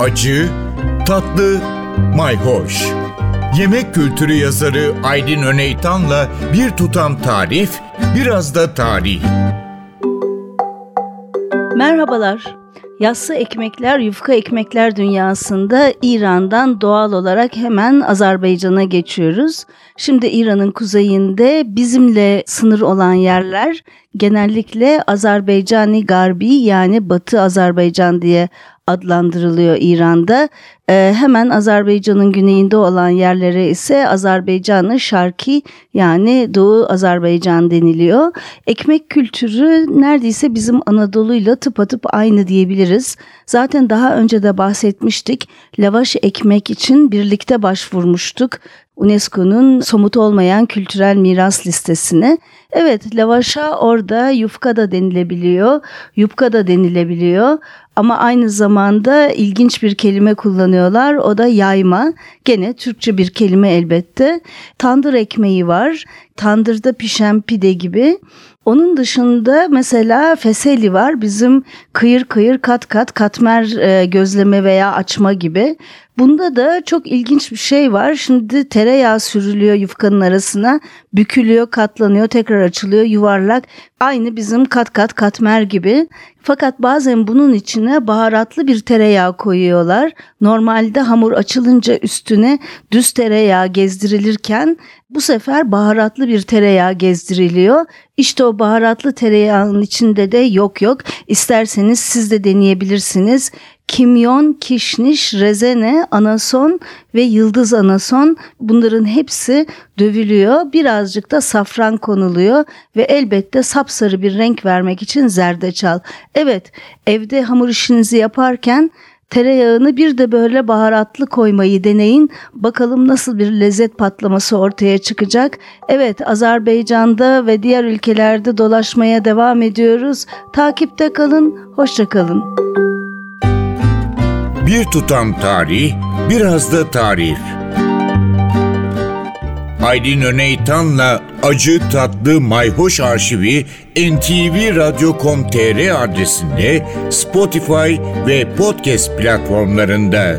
acı, tatlı, mayhoş. Yemek kültürü yazarı Aydın Öneytan'la bir tutam tarif, biraz da tarih. Merhabalar. Yassı ekmekler, yufka ekmekler dünyasında İran'dan doğal olarak hemen Azerbaycan'a geçiyoruz. Şimdi İran'ın kuzeyinde bizimle sınır olan yerler genellikle Azerbaycani Garbi yani Batı Azerbaycan diye adlandırılıyor İran'da. Ee, hemen Azerbaycan'ın güneyinde olan yerlere ise Azerbaycan'ı Şarki yani Doğu Azerbaycan deniliyor. Ekmek kültürü neredeyse bizim Anadolu'yla tıpatıp aynı diyebiliriz. Zaten daha önce de bahsetmiştik. Lavaş ekmek için birlikte başvurmuştuk. UNESCO'nun somut olmayan kültürel miras listesine. Evet lavaşa orada yufka da denilebiliyor, yufka da denilebiliyor ama aynı zamanda ilginç bir kelime kullanıyorlar o da yayma. Gene Türkçe bir kelime elbette. Tandır ekmeği var, tandırda pişen pide gibi. Onun dışında mesela feseli var. Bizim kıyır kıyır kat kat katmer e, gözleme veya açma gibi. Bunda da çok ilginç bir şey var. Şimdi tereyağı sürülüyor yufkanın arasına, bükülüyor, katlanıyor, tekrar açılıyor, yuvarlak. Aynı bizim kat kat katmer gibi. Fakat bazen bunun içine baharatlı bir tereyağı koyuyorlar. Normalde hamur açılınca üstüne düz tereyağı gezdirilirken bu sefer baharatlı bir tereyağı gezdiriliyor. İşte o baharatlı tereyağının içinde de yok yok. İsterseniz siz de deneyebilirsiniz kimyon, kişniş, rezene, anason ve yıldız anason bunların hepsi dövülüyor. Birazcık da safran konuluyor ve elbette sapsarı bir renk vermek için zerdeçal. Evet evde hamur işinizi yaparken tereyağını bir de böyle baharatlı koymayı deneyin. Bakalım nasıl bir lezzet patlaması ortaya çıkacak. Evet Azerbaycan'da ve diğer ülkelerde dolaşmaya devam ediyoruz. Takipte kalın, hoşça kalın. Bir tutam tarih, biraz da tarif. Aydın Öneytan'la Acı Tatlı Mayhoş Arşivi ntvradio.com.tr adresinde Spotify ve podcast platformlarında.